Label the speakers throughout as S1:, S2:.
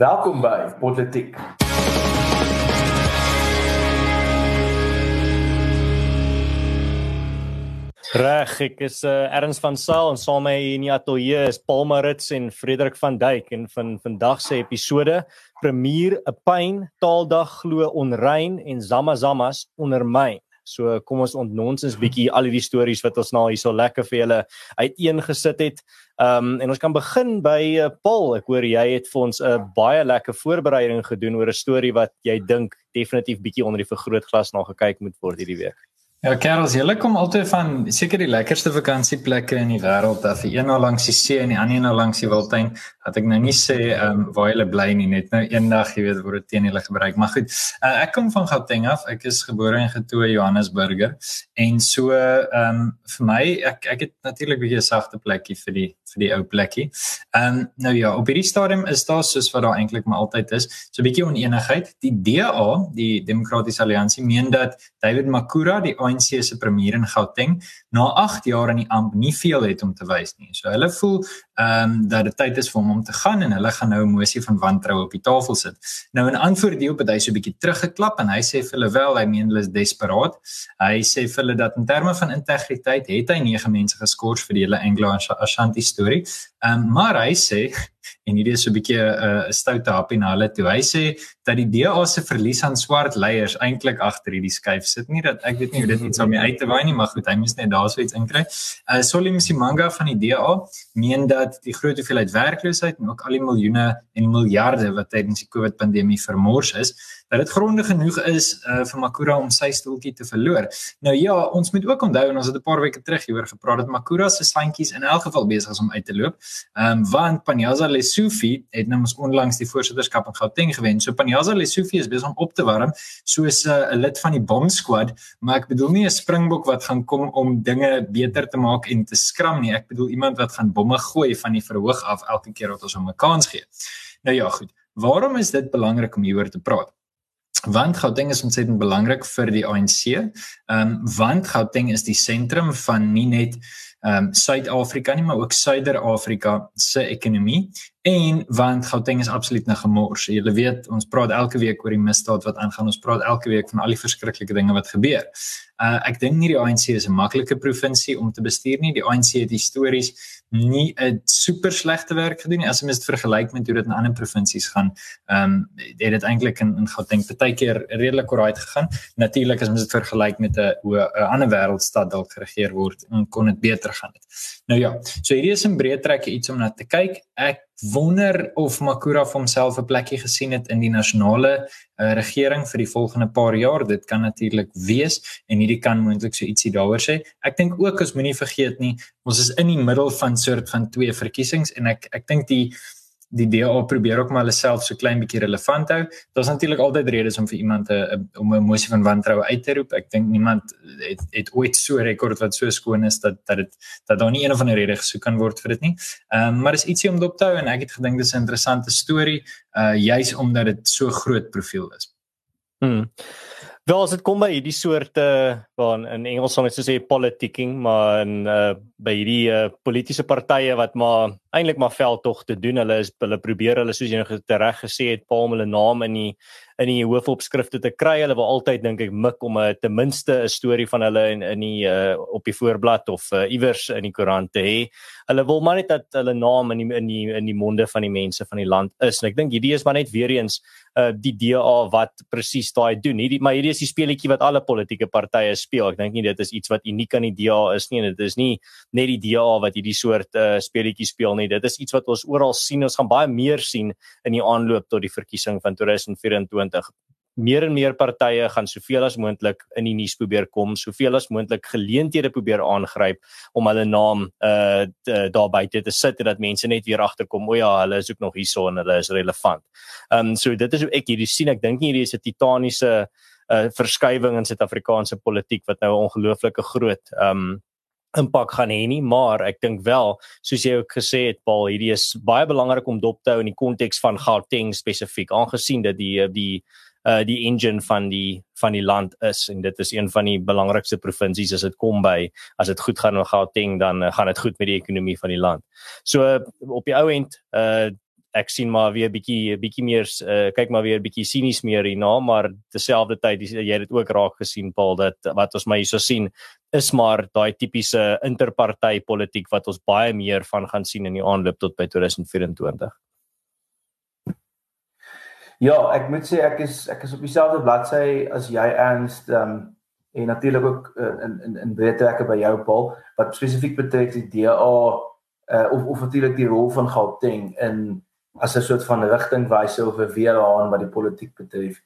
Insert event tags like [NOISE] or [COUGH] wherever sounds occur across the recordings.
S1: Welkom by Politiek.
S2: Reg, ek is uh, Erns van Sail en saam met my in die ateljee is Paul Marits en Frederik van Duyk en van vandag se episode Premier 'n pyn taaldag glo onrein en Zamazamas ondermyn. So kom ons ontnonsens bietjie al hierdie stories wat ons nou hierso lekker vir julle uiteengesit het. Ehm um, en ons kan begin by uh, Paul. Ek hoor jy het vir ons 'n uh, baie lekker voorbereiding gedoen oor 'n storie wat jy dink definitief bietjie onder die vergrootglas na gekyk moet word hierdie week.
S3: Ja, Karels, julle kom altyd van seker die lekkerste vakansieplekke in die wêreld af. Een nou langs die see en die ander nou langs die Wildtuin. Dat ek nou nie sê ehm um, waar julle bly nie, net nou eendag, jy weet, word dit teen julle gebruik. Maar goed, uh, ek kom van Gauteng af. Ek is gebore en getoe Johannesburger. En so ehm um, vir my, ek ek het natuurlik 'n bietjie sagte plekkie vir die vir die ou plekkie. Ehm um, nou ja, op hierdie stadium is daar soos wat daar eintlik maar altyd is, so 'n bietjie oneenigheid. Die DA, die Demokratiese Alliansie, meen dat David Makura die ANC se premier in Gauteng na 8 jaar in die amp nie veel het om te wys nie. So hulle voel ehm um, dat dit tyd is vir hom om te gaan en hulle gaan nou 'n mosie van wantroue op die tafel sit. Nou in antwoord hierop het hy so 'n bietjie teruggeklap en hy sê vir hulle wel, hy meen hulle is desperaat. Hy sê vir hulle dat in terme van integriteit het hy nege mense geskort vir die hele Anglo Ashanti storie. Ehm um, maar hy sê [LAUGHS] en hierdie is so 'n bietjie 'n uh, stoute happie na hulle toe. Hy sê dat die DA se verlies aan swart leiers eintlik agter hierdie skuif sit. Nie dat ek weet nie hoe dit iets om uit te waai nie, maar goed, hy moes net daar so iets inkry. Uh Solly Msimanga van die DA meen dat die groot hoeveelheid werkloosheid en ook al die miljoene en miljarde wat tydens die COVID pandemie vermors is, dat dit gronde genoeg is uh, vir Makura om sy stoeltjie te verloor. Nou ja, ons moet ook onthou en ons het 'n paar weke terug hieroor gepraat dat Makura se sandjies in elk geval besig is om uit te loop. Ehm um, want Panyaza Lesufi het nou ons onlangs die voorsitterskap in Gauteng gewen. So Panyaza Lesufi is besig om op te warm soos eh, 'n uh, lid van die bomb squad, maar ek bedoel nie 'n springbok wat gaan kom om dinge beter te maak en te skram nie. Ek bedoel iemand wat gaan bomme gooi van die verhoog af elke keer wat ons hom 'n kans gee. Nou ja, goed. Waarom is dit belangrik om hieroor te praat? want Gauteng is ontsettend belangrik vir die ANC. Ehm um, want Gauteng is die sentrum van nie net ehm um, Suid-Afrika nie, maar ook Suider-Afrika se ekonomie en want Gauteng is absoluut 'n gemors. Jy weet, ons praat elke week oor die misdaad wat aangaan. Ons praat elke week van al die verskriklike dinge wat gebeur. Uh ek dink nie die ANC is 'n maklike provinsie om te bestuur nie. Die ANC het histories nie 'n super slegte werk gedoen nie. As jy mens dit vergelyk met hoe dit in ander provinsies gaan, ehm um, het dit eintlik in in Gauteng baie keer redelik oral gegaan. Natuurlik as mens dit vergelyk met 'n 'n ander wêreldstad dalk geregeer word, kon dit beter gaan het. Nou ja, so hierdie is 'n breë trek iets om na te kyk. Ek wonder of Makura vir homself 'n plekkie gesien het in die nasionale uh, regering vir die volgende paar jaar. Dit kan natuurlik wees en hierdie kan moontlik so ietsie daaroor sê. Ek dink ook ons moenie vergeet nie, ons is in die middel van soort van twee verkiesings en ek ek dink die die DA probeer ook maar hulle self so klein bietjie relevant hou. Daar's natuurlik altyd redes om vir iemand 'n om 'n mosie van wantroue uit te roep. Ek dink niemand het het ooit so 'n rekord wat so skoon is dat dat dit dat daar nie een of ander rede gesoek kan word vir dit nie. Ehm um, maar is ietsie om dop te hou en ek het gedink dis 'n interessante storie uh juis omdat dit so groot profiel is.
S2: Hmm. Wel as dit kom by hierdie soorte waar in Engels sou mens sê politicking, maar in uh by hierdie uh, politieke partye wat maar eintlik maar veldtog te doen. Hulle is hulle probeer hulle soos jy nou reg gesê het, palm hulle naam in die in die hoofopskrifte te kry. Hulle wil altyd dink ek mik om 'n ten minste 'n storie van hulle in in die uh, op die voorblad of uh, iewers in die koerant te hê. Hulle wil maar net dat hulle naam in die in die in die monde van die mense van die land is. En ek dink hierdie is maar net weer eens uh, die DA wat presies daai doen. Hierdie maar hierdie is die speletjie wat alle politieke partye speel. Ek dink nie dit is iets wat uniek aan die DA is nie en dit is nie net die DA wat hierdie soort uh, speletjie speel nie. Dit is iets wat ons oral sien. Ons gaan baie meer sien in die aanloop tot die verkiesing van 2024 meer en meer partye gaan soveel as moontlik in die nuus probeer kom, soveel as moontlik geleenthede probeer aangryp om hulle naam uh daar buite te sit en dat mense net weer agterkom, o ja, hulle is ook nog hierso en hulle is relevant. Um so dit is hoe ek hierdie sien. Ek dink nie hierdie is 'n titaniese uh verskywing in Suid-Afrikaanse politiek wat nou 'n ongelooflike groot um impak gaan hê nie, maar ek dink wel, soos jy ook gesê het, Paul, hierdie is baie belangrik om dop te hou in die konteks van Gauteng spesifiek, aangesien dat die die uh die engine van die van die land is en dit is een van die belangrikste provinsies as dit kom by as dit goed gaan met Gauteng dan uh, gaan dit goed met die ekonomie van die land. So uh, op die ou end uh ek sien maar weer bietjie bietjie meer uh, kyk maar weer bietjie sinies meer hierna maar terselfdertyd jy het dit ook raak gesien Paul dat wat ons maar hierso sien is maar daai tipiese interparty politiek wat ons baie meer van gaan sien in die aanloop tot by 2024.
S1: Ja, ek moet sê ek is ek is op dieselfde bladsy as jy ernst um, en natuurlik ook uh, in in in breë trekke by jou Paul wat spesifiek betref die DA uh, of of natuurlik die rol van Gauteng in as 'n soort van rigtingwyser of 'n weerhaan wat die politiek betref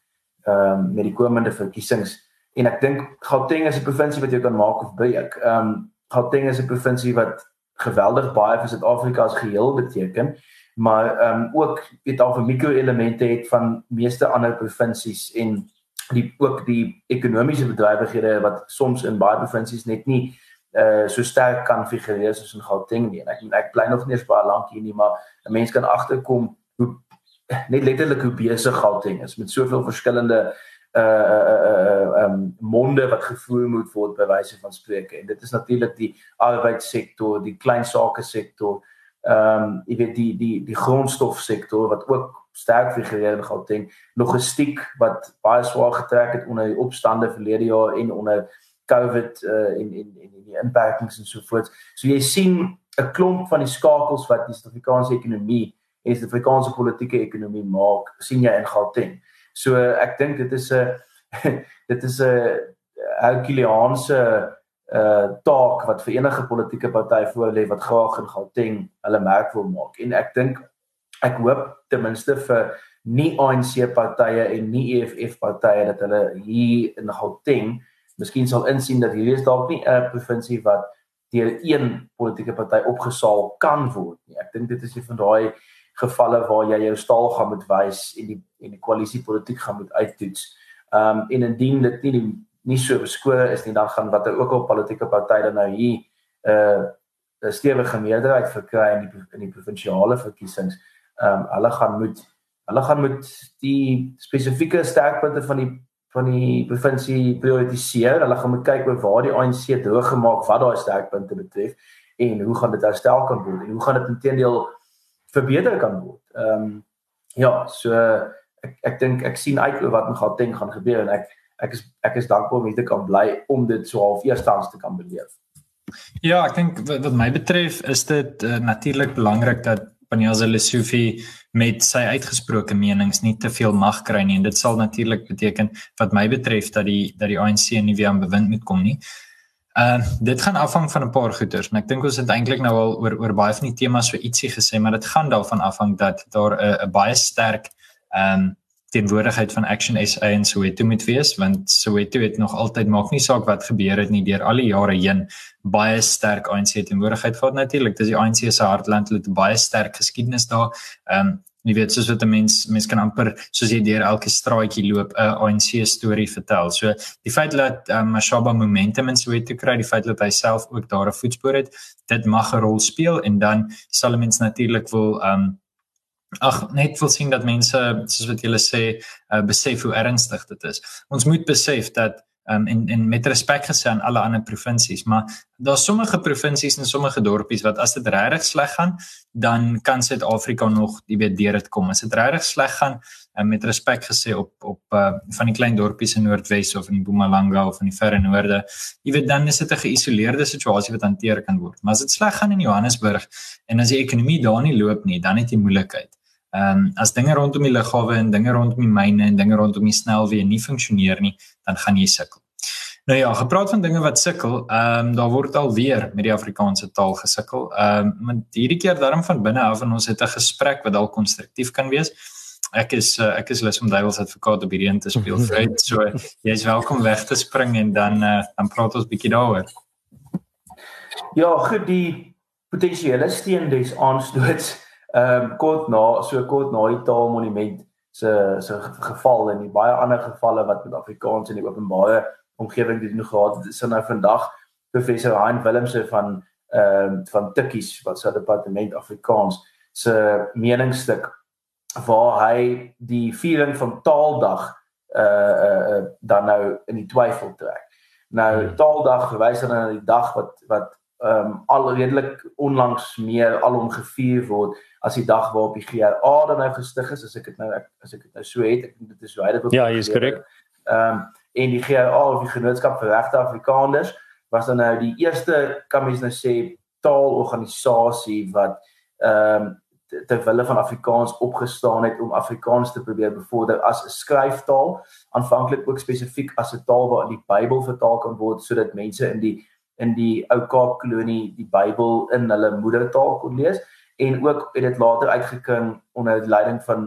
S1: ehm um, met die komende verkiesings en ek dink Gauteng is 'n provinsie wat jy kan maak of breek. Ehm um, Gauteng is 'n provinsie wat geweldig baie vir Suid-Afrika as geheel beteken maar ehm um, ook weet al 'n mikroelemente het van meeste ander provinsies en die ook die ekonomiese bedrywighede wat soms in baie provinsies net nie uh so sterk kan figureer soos in Gauteng nie. En ek ek bly nog nie eens baie lank hier nie, maar 'n mens kan agterkom hoe net letterlik hoe besig Gauteng is met soveel verskillende uh uh uh um monde wat gevoer moet word by wyse van spreuke. En dit is natuurlik die arbeidssektor, die klein sake sektor, ehm um, jy weet die die die grondstofsektor wat ook sterk figureer in Gauteng, logistiek wat baie swaar getrek het onder die opstande verlede jaar en onder COVID uh, en en en die inperkings en so voort. So jy sien 'n klomp van die skakels wat die Suid-Afrikaanse ekonomie en die Suid-Afrikaanse politieke ekonomie maak, sien jy in Gauteng. So ek dink dit is 'n [LAUGHS] dit is 'n Herculeanse uh taak wat vir enige politieke party voorlê wat graag in Gauteng hulle merk wil maak. En ek dink ek hoop ten minste vir nie ANC partye en nie EFF partye dat hulle hier in Gauteng miskien sal insien dat hierdie is dalk nie 'n provinsie wat deur een politieke party opgesaal kan word nie. Ek dink dit is een van daai gevalle waar jy jou staal gaan moet wys en die en die koalisiepolitiek gaan moet uittoets. Ehm um, en indien dit nie die, nie so beskore is nie dan gaan watter ook al politieke party dan nou hier 'n uh, 'n stewige meerderheid verkry in die in die provinsiale verkiesings. Ehm um, hulle gaan moet hulle gaan moet die spesifieke sterkpunte van die van die provinsie prioritiseer. Hulle gaan moet kyk oor waar die ANC droog gemaak wat daai sterkpunte betref en hoe gaan dit herstel kan word en hoe gaan dit intedeel verbeter kan word. Ehm um, ja, so ek ek dink ek sien uit oor wat in Gauteng gaan gebeur en ek ek is ek is dankbaar om hier te kan bly om dit so half eerstens te kan beleef.
S3: Ja, ek dink wat, wat my betref is dit uh, natuurlik belangrik dat Panyaza Lesofie met sy uitgesproke menings nie te veel mag kry nie en dit sal natuurlik beteken wat my betref dat die dat die ANC nie weer aan bewind moet kom nie. Uh dit gaan afhang van 'n paar goeters en ek dink ons het eintlik nou al oor oor baie van die temas so ietsie gesê maar dit gaan daarvan afhang dat daar 'n baie sterk ehm um, teenwoordigheid van Action SA en Soweto moet wees want Soweto het nog altyd maak nie saak wat gebeur het nie deur al die jare heen baie sterk ANC teenwoordigheid gehad. Natuurlik dis die ANC se hartland hulle het baie sterk geskiedenis daar. Ehm um, jy weet soos wat 'n mens mens kan amper soos jy deur elke straatjie loop 'n ANC storie vertel. So die feit dat um, Mashaba momentum in Soweto kry die feit dat hy self ook daar 'n voetspoor het dit mag 'n rol speel en dan sal mense natuurlik wil um, ag net wil sien dat mense soos wat julle sê uh, besef hoe ernstig dit is. Ons moet besef dat um, en en met respek gesê aan alle ander provinsies, maar daar's sommige provinsies en sommige dorpies wat as dit regtig sleg gaan, dan kan Suid-Afrika nog, jy weet, deur dit kom. As dit regtig sleg gaan, um, met respek gesê op op uh, van die klein dorpies in Noordwes of in Mpumalanga of in die verre noorde, jy weet, dan is dit 'n geïsoleerde situasie wat hanteer kan word. Maar as dit sleg gaan in Johannesburg en as die ekonomie daar nie loop nie, dan het jy moeilikheid. Ehm um, as dinge rondom die lughawe en dinge rondom die myne en dinge rondom die snelweë nie funksioneer nie, dan gaan jy sukkel. Nou ja, gepraat van dinge wat sukkel, ehm um, daar word al weer met die Afrikaanse taal gesukkel. Ehm um, maar hierdie keer daarom van binne af en ons het 'n gesprek wat dalk konstruktief kan wees. Ek is uh, ek is lus om duiwels advokaat op hierdie een te speel. [LAUGHS] Vryheid, so jy's welkom weg te spring en dan uh, dan praat ons bietjie daaroor.
S1: Ja, goed die potensiële steen des aanstoots ehm um, kort na so kort na die taalmonument se se geval en die baie ander gevalle wat met Afrikaans in die openbare omgewing doen gehad het is nou vandag professor Hein Willemse van ehm um, van Tikkies wat sy departement Afrikaans se meningsstuk waar hy die viering van taaldag uh uh dan nou in die twyfel trek. Nou hmm. taaldag verwys dan na die dag wat wat ehm um, al redelik onlangs meer alom gevier word as die dag waarop die GRA dan nou gestig is as ek dit nou ek, as ek dit nou so het ek dit is baie
S2: Ja, jy is korrek.
S1: Ehm um, en die GRA of die Genootskap vir Regte Afrikaners was dan nou die eerste kan mens nou sê taalorganisasie wat ehm um, ter wille van Afrikaans opgestaan het om Afrikaans te probeer bevorder as 'n skryftaal, aanvanklik ook spesifiek as 'n taal waarin die Bybel vertaal kan word sodat mense in die in die ou Kaap kolonie die Bybel in hulle moedertaal kon lees en ook het dit later uitgeking onder leiding van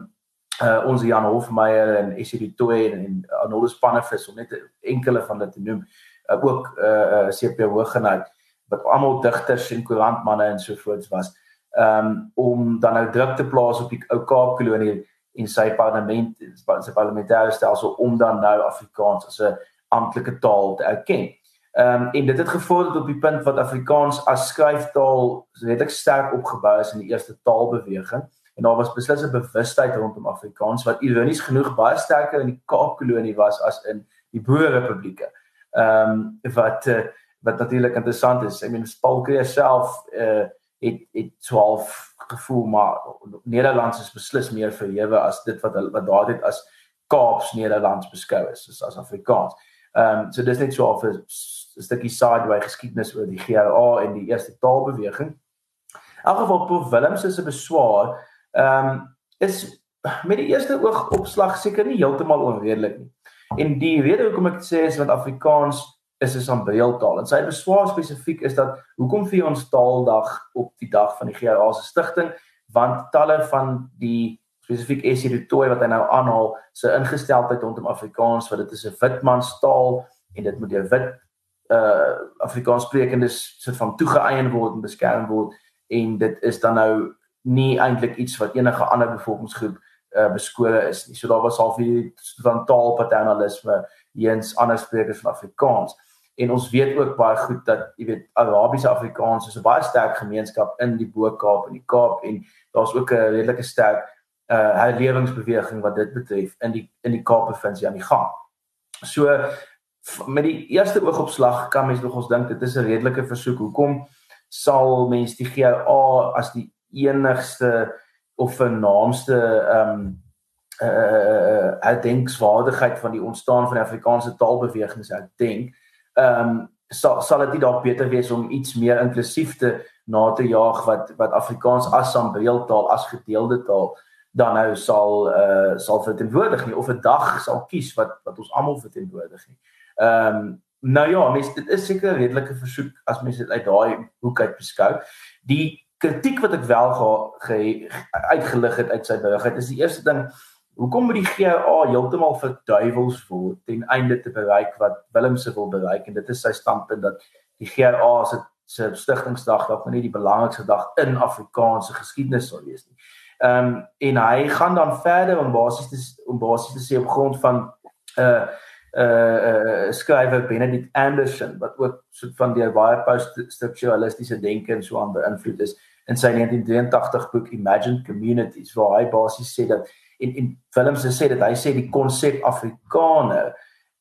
S1: uh, ons Jan Hofmeyer en Essie Toy en, en Arnoldus Pannevis om net enkele van dit te noem uh, ook uh, uh, CP Hooggenaad wat almal digters en koerantmanne en so voorts was um, om dan nou druk te plaas op die ou Kaap kolonie en sy parlement sy parlementêre stelsel om dan nou Afrikaans as 'n amptelike taal te erken. Ehm um, en dit het gevorder op die punt wat Afrikaans as skryftaal redelik sterk opgebou is in die eerste taalbeweging en daar was beslis 'n bewustheid rondom Afrikaans wat ironies genoeg baie sterker in die Kaap kolonie was as in die Boerrepublieke. Ehm um, wat uh, wat natuurlik interessant is. I mean Paul Kreer self uh het het 12 gevoel maar Nederlands is beslis meer verhewe as dit wat wat daar dit as Kaaps Nederlands beskou is as, as Afrikaans. Ehm um, so dis net so 'n stukkie sideway geskiedenis oor die GRA en die eerste taalbeweging. In elk geval Prof Willems se beswaar ehm um, is met die eerste oogopslag seker nie heeltemal onredelik nie. En die rede hoekom ek sê is want Afrikaans is 'n sambreeltaal. En sy beswaar spesifiek is dat hoekom vir ons taaldag op die dag van die GRA se stigting want talle van die spesifiek Essie du Toit wat hy nou aanhaal se ingesteldheid rondom Afrikaans wat dit is 'n witmanstaal en dit moet deur wit uh Afrikaans sprekendes soort van toegeëien word en beskerm word en dit is dan nou nie eintlik iets wat enige ander bevolkingsgroep uh beskore is nie. So daar was al vir van taalpaternalisme eens ander sprekers van Afrikaans en ons weet ook baie goed dat jy weet Arabiese Afrikaans is 'n baie sterk gemeenskap in die Bo-Kaap en die Kaap en daar's ook 'n redelike sterk uh herlewingsbeweging wat dit betref in die in die Kaap provinsie aan die gang. So met die eerste oogopslag kan mens nog ons dink dit is 'n redelike versoek. Hoekom sal mens die GA as die enigste of vernaamste ehm um, uh uitdenkswaardigheid van die ontstaan van die Afrikaanse taalbewegings uitdenk? ehm um, sal sal dit dalk beter wees om iets meer inklusief te na te jaag wat wat Afrikaans as sambreeltaal as gedeelde taal dan nou sal eh uh, sal verteenwoordig nie of 'n dag sal kies wat wat ons almal verteenwoordig nie. Ehm um, nou ja, mens dit is seker 'n redelike versoek as mens dit uit daai hoek uit beskou. Die kritiek wat ek wel ge, ge uitgelig het uit sy berig, is die eerste ding Hoekom moet die GA heeltemal verduiwels word ten einde te bereik wat Willem se wil bereik en dit is sy standpunt dat die GA se se stigtingsdag dalk nie die belangrikste dag in Afrikaanse geskiedenis sal wees nie. Ehm um, en hy gaan dan verder om basies te om basies te sê op grond van uh, uh, uh, skrywer Benedict Anderson wat ook soort van die baie poststrukturalistiese denke en so aan beïnvloed is in sy 1983 boek Imagine Communities waar hy basies sê dat en en het sê dat hy sê die konsep Afrikaner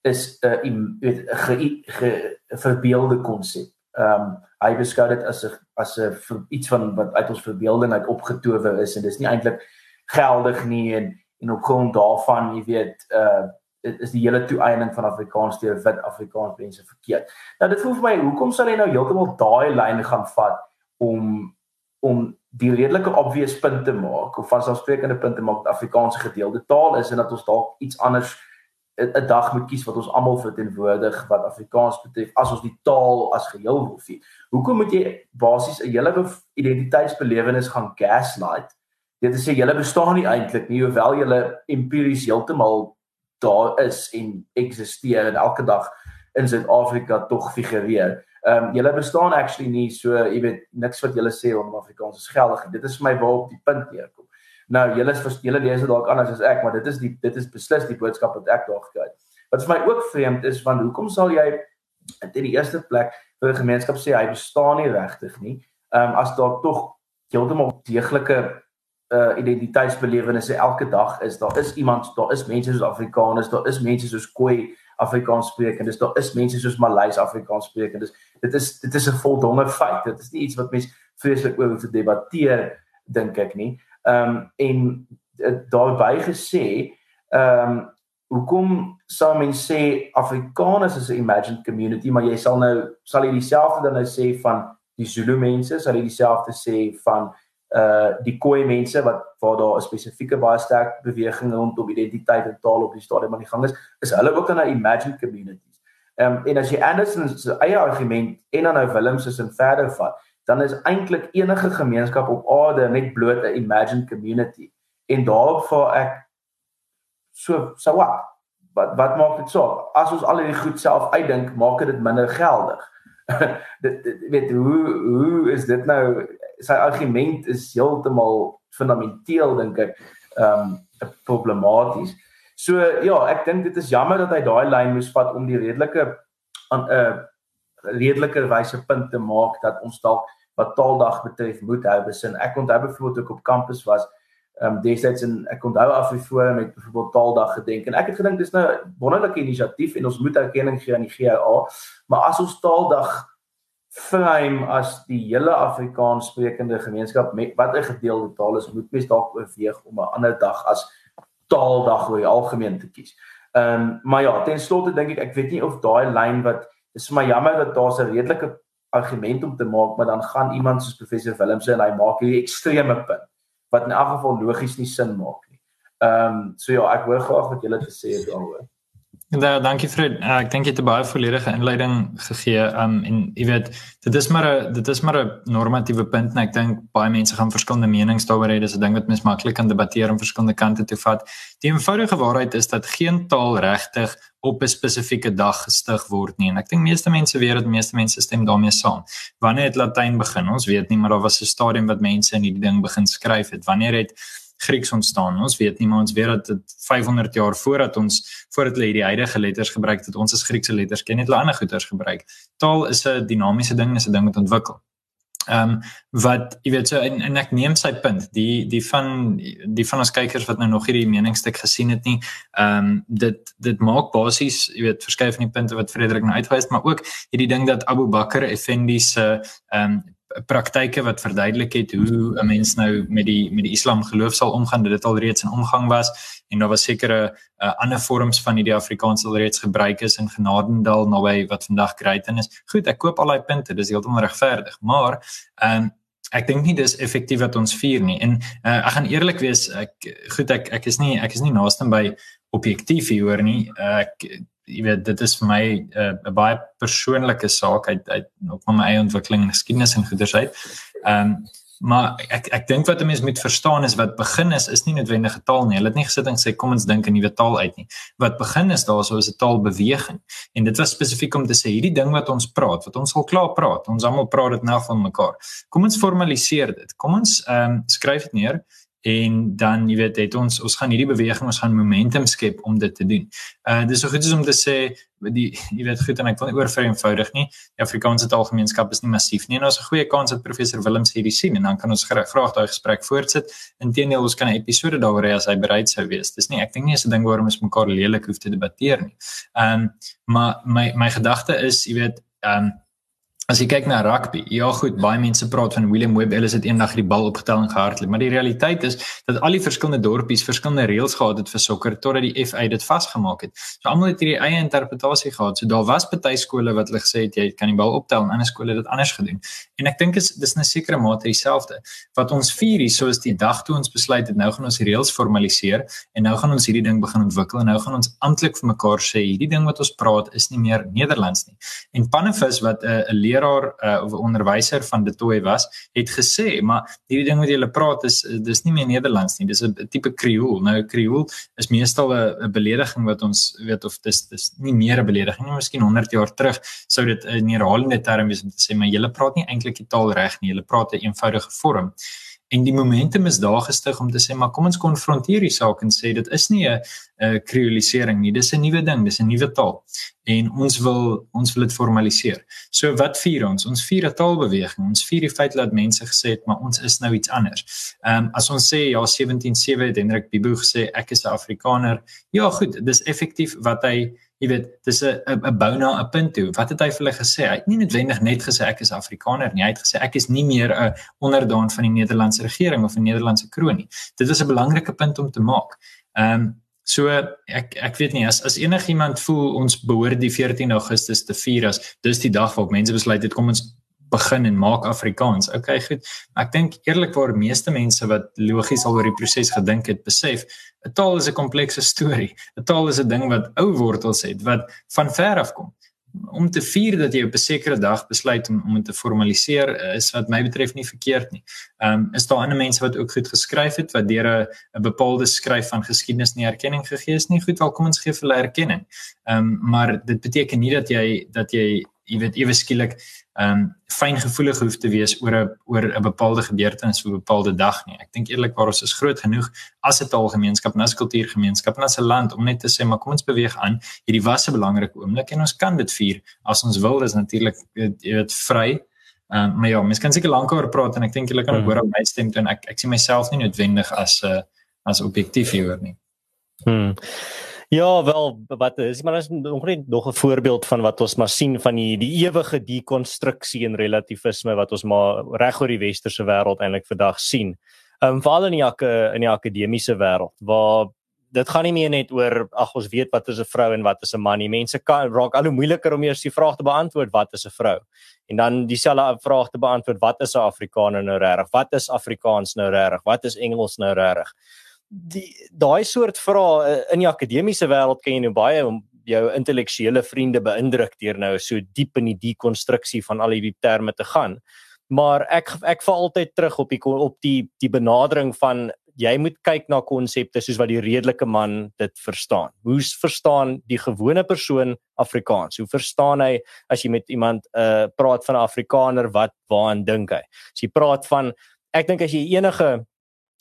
S1: is 'n uh, weet 'n verbeelde konsep. Ehm um, hy beskou dit as 'n as 'n iets van wat uit ons verbeelding uit opgetower is en dis nie eintlik geldig nie en en op grond daarvan, jy weet, uh is die hele toeëning van Afrikaans deur wit Afrikaans mense verkeerd. Nou dit voel vir my, hoekom sal hy nou heeltemal daai lyn gaan vat om om die redelike obvious punte maak of vanselfsprekende punte maak dat Afrikaans 'n gedeelde taal is en dat ons dalk iets anders 'n dag moet kies wat ons almal verteenwoordig wat Afrikaans betref as ons die taal as geheel wil vier. Hoekom moet jy basies 'n hele identiteitsbelewenis gaan gaslight? Dit is 'n hele bestaan nie eintlik nie, hoewel jy empiries heeltemal daar is en eksisteer en elke dag in Suid-Afrika tog figureer. Ehm um, julle bestaan actually nie so, jy weet, niks wat julle sê om Afrikaans is geldig. Dit is vir my waar op die punt neerkom. Nou, julle is julle lees dit dalk anders as ek, maar dit is die dit is beslis die boodskap wat ek daar gekry het. Wat vir my ook vreemd is, want hoekom sal jy in die eerste plek vir 'n gemeenskap sê hy bestaan nie regtig nie? Ehm um, as daar tog heeltemal deeglike uh identiteitsbelewennisse elke dag is. Daar is iemand, daar is mense soos Afrikaners, daar is mense soos Khoi Afrikaans spreek en dis daar is mense soos Maleis Afrikaans spreek en dis dit is dit is 'n voldonge feit. Dit is nie iets wat mense vreeslik oor hoef te debatteer dink ek nie. Ehm um, en daarbey gesê ehm um, hoekom sou mense sê Afrikaners is 'n imagined community maar jy sal nou sal jy dieselfde dan nou sê van die Zulu mense sal jy dieselfde sê van uh die Khoi mense wat waar daar 'n spesifieke baie sterk beweging rondom identiteit en taal op die stadium aan die gang is, is hulle ook in 'n imagined communities. Ehm um, en as jy Anderson se eie argument en dan nou Willem se sin verder vat, dan is eintlik enige gemeenskap op aarde net bloot 'n imagined community. En daarop vir ek so so wat wat wat maak dit so? As ons al hierdie goed self uitdink, maak dit minder geldig. [LAUGHS] dit, dit weet hoe hoe is dit nou sy argument is heeltemal fundamenteel dink ek ehm um, problematies. So ja, ek dink dit is jammer dat hy daai lyn moes vat om die redelike aan 'n uh, redeliker wyse punt te maak dat ons dalk wat taaldag betref moet hou besin. Ek onthou byvoorbeeld ook op kampus was um, destyds en ek onthou Afriforum met byvoorbeeld taaldag gedenk en ek het gedink dis nou 'n wonderlike inisiatief en ons moet erkenning gee aan die GA. Maar as ons taaldag frame as die hele Afrikaans sprekende gemeenskap met wat 'n gedeelde taal is, moet mens dalk oorweeg om 'n ander dag as taaldag die algemeen te kies. Ehm um, maar ja, ten slotte dink ek ek weet nie of daai lyn wat dis my jammer dat daar 'n redelike argument om te maak, maar dan gaan iemand soos professor Willemse en hy maak hierdie ekstreme punt wat in elk geval logies nie sin maak nie. Ehm um, so ja, ek hoor graag wat julle te sê het daaroor.
S3: Ja, dankie Fred. Uh, ek dink jy het 'n baie volledige inleiding gegee. Um en jy weet, dit is maar 'n dit is maar 'n normatiewe punt en ek dink baie mense gaan verskillende menings daaroor hê. Dis 'n ding wat mens maklik kan debatteer en verskillende kante toe vat. Die eenvoudige waarheid is dat geen taal regtig op 'n spesifieke dag gestig word nie en ek dink meeste mense weet dit, meeste mense stem daarmee saam. Wanneer het Latyn begin? Ons weet nie, maar daar was 'n stadium wat mense in hierdie ding begin skryf het. Wanneer het Grieks ontstaan. Ons weet nie maar ons weet dat dit 500 jaar voordat ons voordat hulle hierdie huidige letters gebruik het, ons as Griekse letters ken net hulle ander goeters gebruik. Taal is 'n dinamiese ding, is 'n ding wat ontwikkel. Ehm um, wat jy weet so en, en ek neem sy punt. Die die van die van ons kykers wat nou nog hierdie meningsstuk gesien het nie, ehm um, dit dit maak basies, jy weet, verskeie van die punte wat Frederik nou uitwys, maar ook hierdie ding dat Abu Bakr Effendi se ehm um, praktyke wat verduidelik het hoe 'n mens nou met die met die Islam geloof sal omgaan dat dit al reeds in omgang was en daar was sekere uh, ander vorms van hierdie Afrikaans al reeds gebruik is in Genadendal naby wat vandag Greyton is. Goed, ek koop al daai punte, dis heeltemal regverdig, maar ehm um, ek dink nie dis effektief wat ons vier nie. En uh, ek gaan eerlik wees, ek goed ek ek is nie ek is nie naaste by objektief hier hoor nie. Ek jy weet dit is vir my eh, 'n uh, baie persoonlike saak uit uit op my eie ontwikkeling en geskiedenis en goeders uit. Ehm maar ek ek dink wat 'n mens moet verstaan is wat begin is is nie noodwendige taal nie. Hulle het nie gesit en sê kom ons dink 'n nuwe taal uit nie. Wat begin is daarso is 'n taalbeweging. En dit was spesifiek om te sê hierdie ding wat ons praat, wat ons al klaar praat, ons almal praat dit nou van mekaar. Kom ons formaliseer dit. Kom ons ehm um, skryf dit neer en dan jy weet het ons ons gaan hierdie beweging ons gaan momentum skep om dit te doen. Uh dis so goed is om te sê die jy weet goed en ek wil nie oor vereenvoudig nie. Die Afrikaanse taalgemeenskap is nie massief nie en ons 'n goeie kans dat professor Willems hierdie sien en dan kan ons graag daai gesprek voortsit. Inteendeel ons kan 'n episode daaroor hê as hy bereid sou wees. Dis nie ek dink nie is 'n ding waarom ons mekaar lelik hoef te debatteer nie. Um maar my my gedagte is jy weet um As jy kyk na rugby, ja goed, baie mense praat van William Webb Ellis het eendag die bal opgetel en gehardloop, maar die realiteit is dat al die verskillende dorpies verskillende reëls gehad het vir sokker totdat die FA dit vasgemaak het. So almal het hierdie eie interpretasie gehad. So daar was baie skole wat hulle gesê het jy kan die bal optel en ander skole het dit anders gedoen. En ek dink is dis 'n sekere mate dieselfde. Wat ons vier hier so is die dag toe ons besluit het nou gaan ons reëls formaliseer en nou gaan ons hierdie ding begin ontwikkel en nou gaan ons amptelik vir mekaar sê hierdie ding wat ons praat is nie meer Nederlands nie. En Pannevis wat 'n uh, leraar uh, of onderwyser van De Tooy was, het gesê, maar hierdie ding wat jy lê praat is dis nie meer Nederlands nie, dis 'n tipe Kreool. Nou Kreool is meestal 'n belediging wat ons weet of dis dis nie meer 'n belediging nie, miskien 100 jaar terug sou dit 'n herhalende term wees om te sê maar jy lê praat nie eintlik die taal reg nie, jy praat 'n eenvoudige vorm en die momentum is daar gestig om te sê maar kom ons konfronteer die saak en sê dit is nie 'n kreolisering nie dis 'n nuwe ding dis 'n nuwe taal en ons wil ons wil dit formaliseer. So wat vier ons? Ons vier 'n taalbeweging ons vier die feit dat mense gesê het maar ons is nou iets anders. Ehm um, as ons sê ja 177 het Hendrik Bibo gesê ek is 'n Afrikaner. Ja goed dis effektief wat hy jy weet dis 'n 'n bou na 'n punt toe. Wat het hy vir hulle gesê? Hy het nie noodwendig net gesê ek is afrikaner nie. Hy het gesê ek is nie meer 'n onderdaan van die Nederlandse regering of 'n Nederlandse kroon nie. Dit was 'n belangrike punt om te maak. Ehm um, so ek ek weet nie as as enigiemand voel ons behoort die 14 Augustus te vier as dis die dag waarop mense besluit het kom ons begin en maak Afrikaans. Okay, goed. Ek dink eerlikwaar meeste mense wat logies al oor die proses gedink het, besef 'n taal is 'n komplekse storie. [LAUGHS] 'n Taal is 'n ding wat ou wortels het wat van ver af kom. Om te vier dat jy op 'n sekere dag besluit om om dit te formaliseer is wat my betref nie verkeerd nie. Ehm um, is daar ander mense wat ook goed geskryf het wat deur 'n bepaalde skryf van geskiedenis nie erkenning gegee is nie. Goed, welkom ons gee vir hulle erkenning. Ehm um, maar dit beteken nie dat jy dat jy jy weet ewe skielik ehm um, fyn gevoelig hoef te wees oor 'n oor 'n bepaalde gebeurtenis of 'n bepaalde dag nie. Ek dink eerlikwaar ons is groot genoeg as 'n taalgemeenskap en as 'n kultuurgemeenskap en as 'n land om net te sê maar kom ons beweeg aan. Hierdie was 'n belangrike oomblik en ons kan dit vier as ons wil. Dis natuurlik jy weet vry. Ehm um, maar ja, mens kan seker lank oor praat en ek dink julle kan ook hmm. hoor op my stem toe en ek ek sien myself nie noodwendig as 'n uh, as objektief hieroor nie.
S2: Hmm. Ja, wel wat is maar is nog net nog 'n voorbeeld van wat ons maar sien van die die ewige dekonstruksie en relativisme wat ons maar reg oor die westerse wêreld eintlik vandag sien. Ehm um, veral in die ak in die akademiese wêreld waar dit gaan nie meer net oor ag ons weet wat is 'n vrou en wat is 'n man nie. Mense kan raak al hoe moeiliker om eers die vraag te beantwoord wat is 'n vrou en dan dieselfde vraag te beantwoord wat is 'n Afrikaner nou regtig? Wat is Afrikaans nou regtig? Wat is Engels nou regtig? Die daai soort vrae uh, in die akademiese wêreld kan jy nou baie jou intellektuele vriende beïndruk deur nou so diep in die dekonstruksie van al hierdie terme te gaan. Maar ek ek val altyd terug op die op die die benadering van jy moet kyk na konsepte soos wat die redelike man dit verstaan. Hoe verstaan die gewone persoon Afrikaans? Hoe verstaan hy as jy met iemand uh praat van 'n Afrikaner wat waaraan dink hy? As jy praat van ek dink as jy enige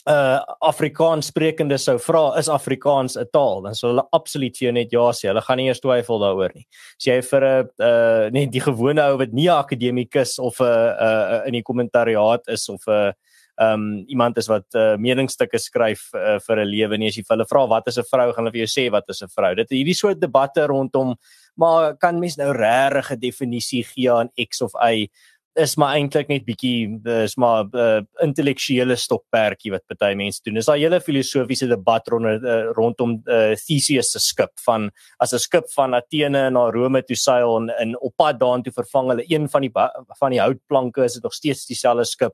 S2: uh Afrikaans sprekende sou vra is Afrikaans 'n taal dan sou hulle absoluut vir jou net ja sê. Hulle gaan nie eers twyfel daaroor nie. As jy vir 'n uh net die gewone ou wat nie 'n akademikus of 'n uh, uh in die kommentariaat is of 'n uh, um iemand is wat uh, meningsstukke skryf uh, vir 'n lewe nie as jy vir hulle vra wat is 'n vrou gaan hulle vir jou sê wat is 'n vrou. Dit hierdie soort debatte rondom maar kan mens nou regtig 'n definisie gee aan X of Y? Is maar eintlik net bietjie is maar 'n uh, intellektuele stokperdjie wat baie mense doen. Dis daai hele filosofiese debat rond uh, rondom uh, Theseus se skip van as 'n skip van Athene na Rome toe seil en in op pad daartoe vervang hulle een van die van die houtplanke is dit nog steeds dieselfde skip.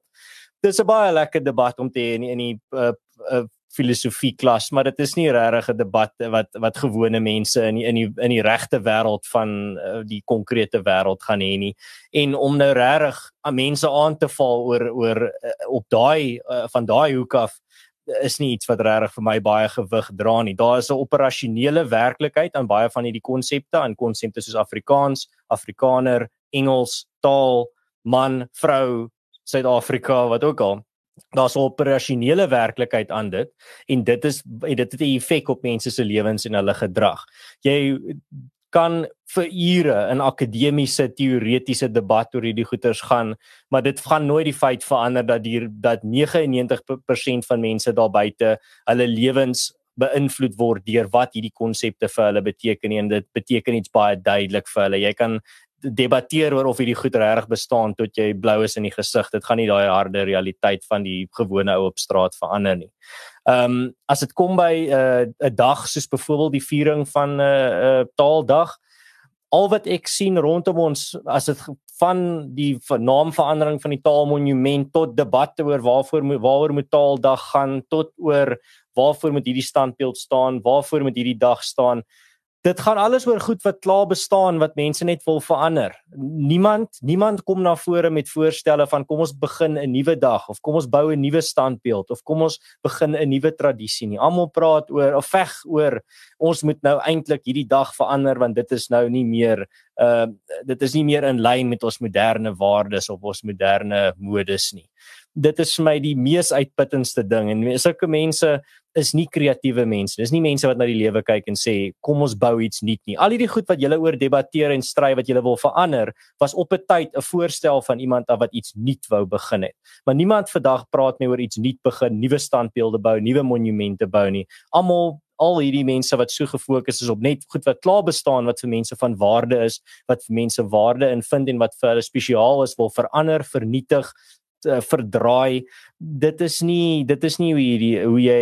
S2: Dis 'n baie lekker debat om te hê in die, in die uh, uh, filosofie klas, maar dit is nie regtig 'n debat wat wat gewone mense in die, in die in die regte wêreld van uh, die konkrete wêreld gaan hê nie. En om nou regtig aan mense aan te val oor oor uh, op daai uh, van daai hoek af is nie iets wat regtig vir my baie gewig dra nie. Daar is 'n operasionele werklikheid aan baie van hierdie konsepte, aan konsepte soos Afrikaans, Afrikaner, Engels, taal, man, vrou, Suid-Afrika, wat ook al daar's 'n operasionele werklikheid aan dit en dit is dit het 'n effek op mense se lewens en hulle gedrag. Jy kan vir ure in akademiese teoretiese debat oor hierdie goeters gaan, maar dit gaan nooit die feit verander dat hier dat 99% van mense daar buite hulle lewens beïnvloed word deur wat hierdie konsepte vir hulle beteken en dit beteken iets baie duidelik vir hulle. Jy kan debatteer oor of hierdie goed regtig bestaan tot jy blou is in die gesig. Dit gaan nie daai harde realiteit van die gewone ou op straat verander nie. Ehm um, as dit kom by 'n uh, 'n dag soos byvoorbeeld die viering van 'n uh, uh, taaldag, al wat ek sien rondom ons as dit van die naamverandering van die taalmonument tot debatte oor waarvoor waaroor moet taaldag gaan tot oor waarvoor moet hierdie standbeeld staan, waarvoor moet hierdie dag staan dit gaan alles oor goed wat klaar bestaan wat mense net wil verander. Niemand niemand kom na vore met voorstelle van kom ons begin 'n nuwe dag of kom ons bou 'n nuwe standbeeld of kom ons begin 'n nuwe tradisie nie. Almal praat oor of veg oor ons moet nou eintlik hierdie dag verander want dit is nou nie meer uh dit is nie meer in lyn met ons moderne waardes of ons moderne modes nie dit is vir my die mees uitputtendste ding en sulke mense is nie kreatiewe mense. Dis nie mense wat na die lewe kyk en sê kom ons bou iets nuut nie. Al hierdie goed wat julle oor debatteer en stry wat julle wil verander, was op 'n tyd 'n voorstel van iemand wat iets nuut wou begin het. Maar niemand vandag praat meer oor iets nuut begin, nuwe standbeelde bou, nuwe monumente bou nie. Almal al hierdie mense wat so gefokus is op net goed wat klaar bestaan wat vir mense van waarde is, wat vir mense waarde in vind en wat vir hulle spesiaal is, wil verander, vernietig, uh, verdraai. Dit is nie dit is nie hoe hierdie hoe jy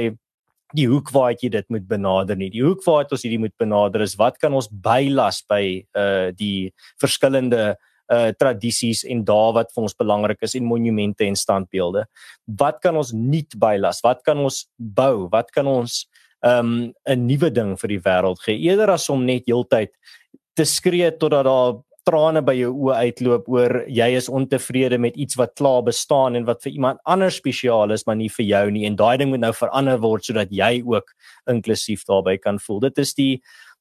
S2: die hoek waar jy dit moet benader nie. Die hoek waar ons hierdie moet benader is wat kan ons bylas by uh die verskillende uh tradisies en dae wat vir ons belangrik is en monumente en standbeelde. Wat kan ons nuut bylas? Wat kan ons bou? Wat kan ons um 'n nuwe ding vir die wêreld gee eerder as om net heeltyd te skree totdat daar trane by jou oë uitloop oor jy is ontevrede met iets wat klaar bestaan en wat vir iemand anders spesiaal is maar nie vir jou nie en daai ding moet nou verander word sodat jy ook inklusief daarbey kan voel. Dit is die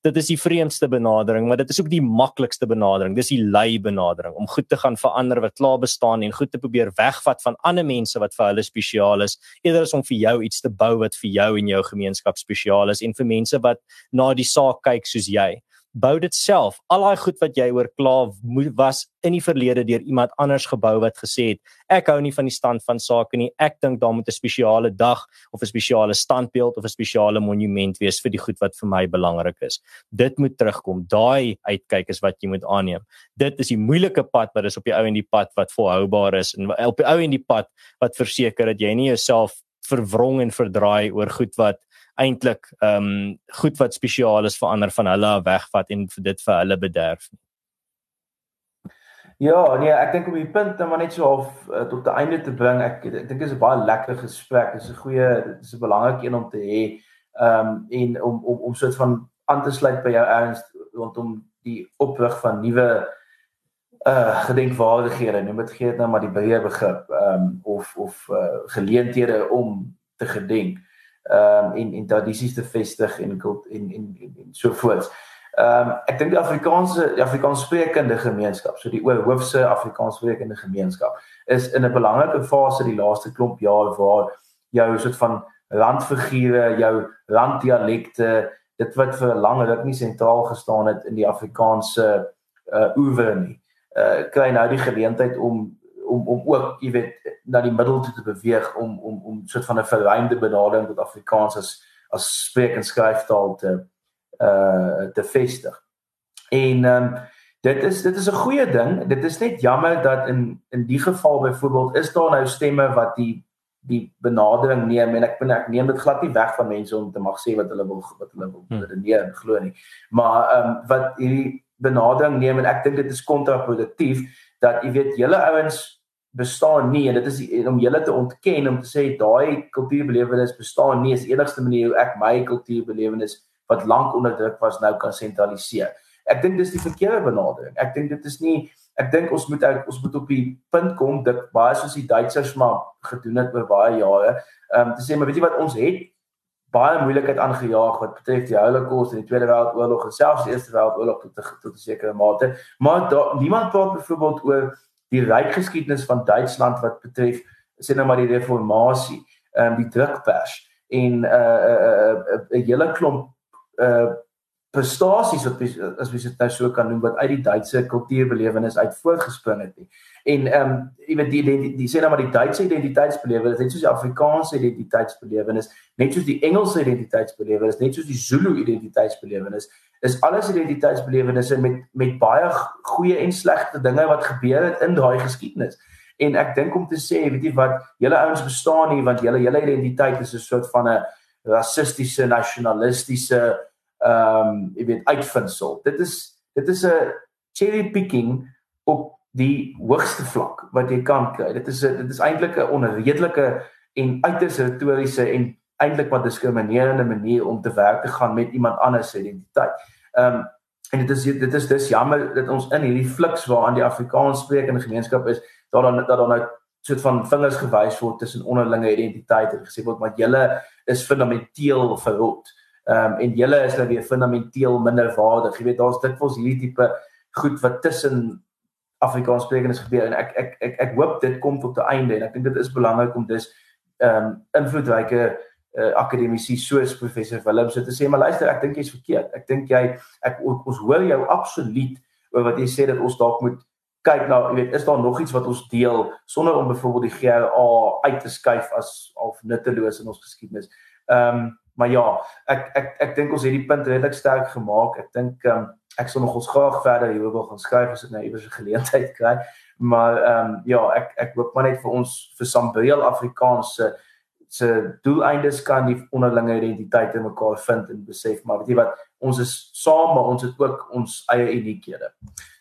S2: dit is die vreemdste benadering, maar dit is ook die maklikste benadering. Dis die lei benadering om goed te gaan verander wat klaar bestaan en goed te probeer wegvat van ander mense wat vir hulle spesiaal is, eerder as om vir jou iets te bou wat vir jou en jou gemeenskap spesiaal is en vir mense wat na die saak kyk soos jy bou dit self. Al daai goed wat jy oor kla was in die verlede deur iemand anders gebou wat gesê het ek hou nie van die stand van sake nie. Ek dink daar moet 'n spesiale dag of 'n spesiale standbeeld of 'n spesiale monument wees vir die goed wat vir my belangrik is. Dit moet terugkom. Daai uitkyk is wat jy moet aanneem. Dit is die moeilike pad, maar dis op die ou en die pad wat volhoubaar is en op die ou en die pad wat verseker dat jy nie jouself verwrong en verdraai oor goed wat eintlik ehm um, goed wat spesiaal is vir ander van hulle wegvat en dit vir hulle bederf nie.
S1: Ja, nee, ek dink om die punt maar net so half uh, tot die einde te bring. Ek ek dink dit is 'n baie lekker gesprek. Dit is 'n goeie dit is 'n belangrike een om te hê. Ehm um, en om om om soort van aan te sluit by jou erns rondom die oprig van nuwe uh gedenkwaardighede. Noem dit gee dit nou maar die breë begrip ehm um, of of uh, geleenthede om te gedenk ehm um, en en tradisies te vestig en en en en, en so voort. Ehm um, ek dink die Afrikaanse die Afrikaans sprekende gemeenskap, so die hoofse Afrikaans sprekende gemeenskap is in 'n belangrike fase die laaste klomp jaar waar jou soort van landfigure, jou landdialekte, dit wat vir lank ruk nie sentraal gestaan het in die Afrikaanse uh oewer nie. Uh kry nou die geleentheid om om om ook, jy weet, na die middel toe te beweeg om om om soort van 'n verruimde benadering tot Afrikaans as as spreek en skryftaal te uh te vestig. En ehm um, dit is dit is 'n goeie ding. Dit is net jammer dat in in die geval byvoorbeeld is daar nou stemme wat die die benadering neem en ek ben ek neem dit glad nie weg van mense om te mag sê wat hulle wil wat hulle wil hmm. redeneer en glo nie. Maar ehm um, wat hierdie benadering neem en ek dink dit is kontraproduktief dat jy weet julle ouens bestaan nie en dit is om julle te ontken om te sê daai kultuurbelewenis bestaan nie is enigste manier hoe ek my kultuurbelewenis wat lank onderdruk was nou kan sentraliseer. Ek dink dis die verkeerde benadering. Ek dink dit is nie ek dink ons moet ons moet op die punt kom dit baie soos die Duitsers maar gedoen het oor baie jare. Ehm um, te sê maar weet jy wat ons het baie moeilikheid aangejaag wat betref die Holocaust en die Tweede Wêreldoorlog en selfs die Eerste Wêreldoorlog tot tot 'n sekere mate. Maar daar niemand praat byvoorbeeld oor die ryk geskiedenis van Duitsland wat betref sê nou maar die reformatie, ehm um, die drukpers en 'n uh, 'n uh, 'n uh, 'n uh, hele klomp uh prestasies wat as jy dit nou so kan noem wat uit die Duitse kultuurbelewenis uit voortgespring het nie. En ehm um, jy weet die die, die sê nou maar die Duitse identiteitsbelewenis, net soos die Afrikaanse identiteitsbelewenis, net soos die Engelse identiteitsbelewenis, net soos die Zulu identiteitsbelewenis, is alles identiteitsbelewennisse met met baie goeie en slegte dinge wat gebeur het in daai geskiedenis. En ek dink om te sê, weet jy wat, julle ouens bestaan nie want julle hele identiteit is 'n soort van 'n rassistiese, nasionalistiese ehm um, jy weet uitvindsel. Dit is dit is 'n cherry picking op die hoogste vlak wat jy kan kry. Dit is dit is eintlik 'n onredelike en uiters retoriese en eintlik wat diskriminerende manier om te werk te gaan met iemand anders se identiteit. Ehm um, en dit is dit is dis jammer dat ons in hierdie fliks waaraan die Afrikaans sprekende gemeenskap is, dat dan dat dan nou soort van vingers gewys word tussen onderlinge identiteite en gesê word maar julle is fundamenteel verrot. Ehm um, en julle is nou weer fundamenteel minderwaardig. Jy weet daar's dikwels hierdie tipe goed wat tussen Afrikaans sprekendes gebeur en ek ek ek ek hoop dit kom tot 'n einde en ek dink dit is belangrik om dis ehm um, invloedryke uh, akademici soos professor Willem so te sê maar luister ek dink jy's verkeerd. Ek dink jy ek ons hoor jou absoluut oor wat jy sê dat ons dalk moet kyk na jy weet is daar nog iets wat ons deel sonder om byvoorbeeld die GRA uit te skuif as of nutteloos in ons geskiedenis. Ehm um, maar ja, ek ek ek dink ons het die punt redelik sterk gemaak. Ek dink ehm um, ek sal nog ons graag verder hieroor wil gaan skryf as ek nou iewers 'n geleentheid kry. Maar ehm um, ja, ek ek hoop maar net vir ons vir Sambeel Afrikaanse se doeleindes kan die onderlinge identiteit in mekaar vind en besef maar weet jy wat ons is saam maar ons het ook ons eie uniekhede.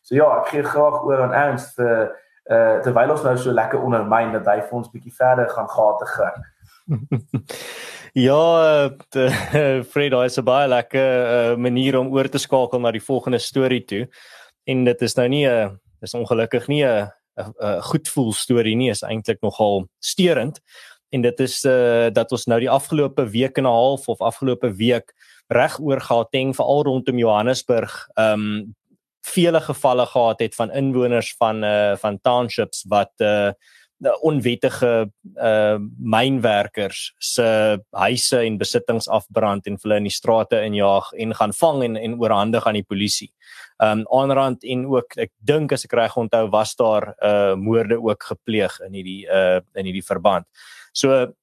S1: So ja, ek gee graag oor aan Ernst vir uh terwyl ons nou so lekker ondermyn dat hy vir ons bietjie verder gaan gate gaan. [LAUGHS]
S2: ja, de, [LAUGHS] Fred, hy is 'n baie lekker uh, manier om oor te skakel na die volgende storie toe. En dit is nou nie 'n dis ongelukkig nie 'n 'n goed voel storie nie, is eintlik nogal steurend. En dit is uh dat ons nou die afgelope week en 'n half of afgelope week reg oor Gauteng veral rondom Johannesburg um vele gevalle gehad het van inwoners van uh van townships wat uh onwettige uh mynwerkers se huise en besittings afbrand en hulle in die strate injaag en gaan vang en en oorhandig aan die polisie. Um aanrand en ook ek dink as ek reg onthou was daar uh moorde ook gepleeg in hierdie uh in hierdie verband. So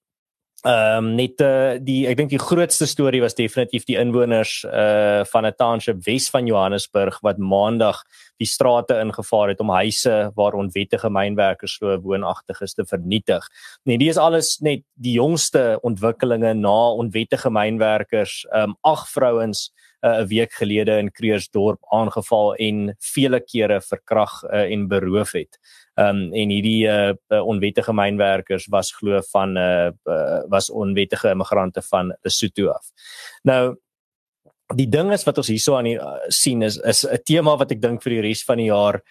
S2: Ehm um, net uh, die ek dink die grootste storie was definitief die inwoners uh van 'n township Wes van Johannesburg wat maandag die strate ingevaar het om huise waar onwettige mynwerkers so woonagtig is te vernietig. Nee, die is alles net die jongste ontwikkelinge na onwettige mynwerkers, ehm um, ag vrouens uh, 'n week gelede in Kreersdorp aangeval en vele kere verkrag uh, en beroof het. Ehm um, en hierdie uh, onwettige mynwerkers was glo van uh, uh was onwettige immigrante van Lesotho af. Nou die ding is wat ons hierso aan die uh, sien is is 'n tema wat ek dink vir die res van die jaar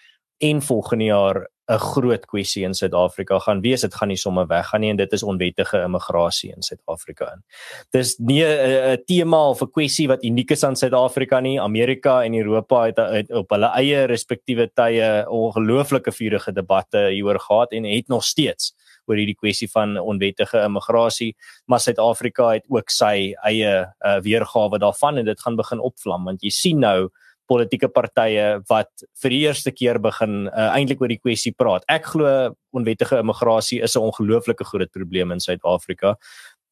S2: en volgende jaar 'n groot kwessie in Suid-Afrika gaan wees. Dit gaan nie sommer weggaan nie en dit is onwettige immigrasie in Suid-Afrika in. Dis nie 'n tema of 'n kwessie wat uniek is aan Suid-Afrika nie. Amerika en Europa het, het op hulle eie respektiewe tye ongelooflike vurende debatte hieroor gehad en het nog steeds oor hierdie kwessie van onwettige immigrasie, maar Suid-Afrika het ook sy eie uh, weergawe daarvan en dit gaan begin opvlam want jy sien nou politieke partye wat vir die eerste keer begin uh, eintlik oor die kwessie praat. Ek glo onwettige immigrasie is 'n ongelooflike groot probleem in Suid-Afrika.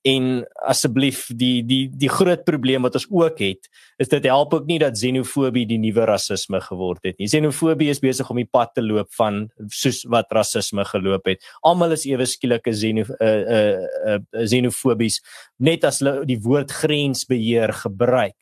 S2: En asseblief die die die groot probleem wat ons ook het, is dit help ook nie dat xenofobie die nuwe rasisme geword het nie. Xenofobie is besig om die pad te loop van soos wat rasisme geloop het. Almal is ewe skielike xeno uh uh, uh xenofobies net as hulle die woord grensbeheer gebruik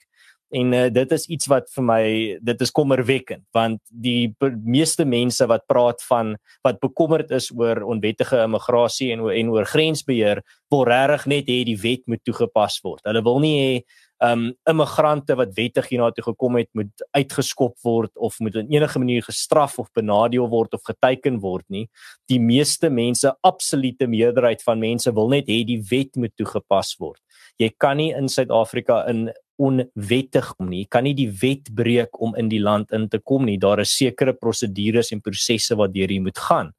S2: en uh, dit is iets wat vir my dit is kommerwekkend want die meeste mense wat praat van wat bekommerd is oor onwettige immigrasie en en oor grensbeheer wil regtig net hê die wet moet toegepas word. Hulle wil nie hê um immigrante wat wettig hiernatoe gekom het moet uitgeskop word of moet in enige manier gestraf of benadeel word of geteken word nie. Die meeste mense, absolute meerderheid van mense wil net hê die wet moet toegepas word. Jy kan nie in Suid-Afrika in onwettig om nie. Jy kan nie die wet breek om in die land in te kom nie. Daar is sekere prosedures en prosesse wat deur jy moet gaan.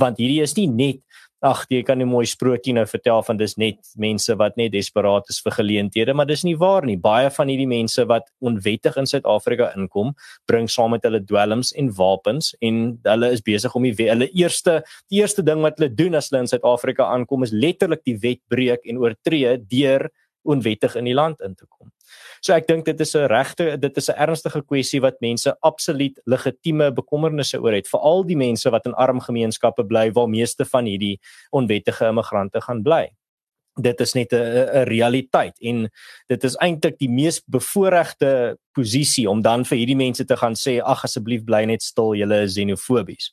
S2: Want hierdie is nie net ag jy kan 'n mooi sprokie nou vertel van dis net mense wat net desperaat is vir geleenthede, maar dis nie waar nie. Baie van hierdie mense wat onwettig in Suid-Afrika inkom, bring saam met hulle dwelms en wapens en hulle is besig om die hulle eerste die eerste ding wat hulle doen as hulle in Suid-Afrika aankom is letterlik die wet breek en oortree deur onwettig in die land in te kom. So ek dink dit is 'n regte dit is 'n ernstige kwessie wat mense absoluut legitieme bekommernisse oor het, veral die mense wat in arm gemeenskappe bly waar meeste van hierdie onwettige immigrante gaan bly. Dit is net 'n realiteit en dit is eintlik die mees bevoordeelde posisie om dan vir hierdie mense te gaan sê ag asseblief bly net stil, julle is xenofobies.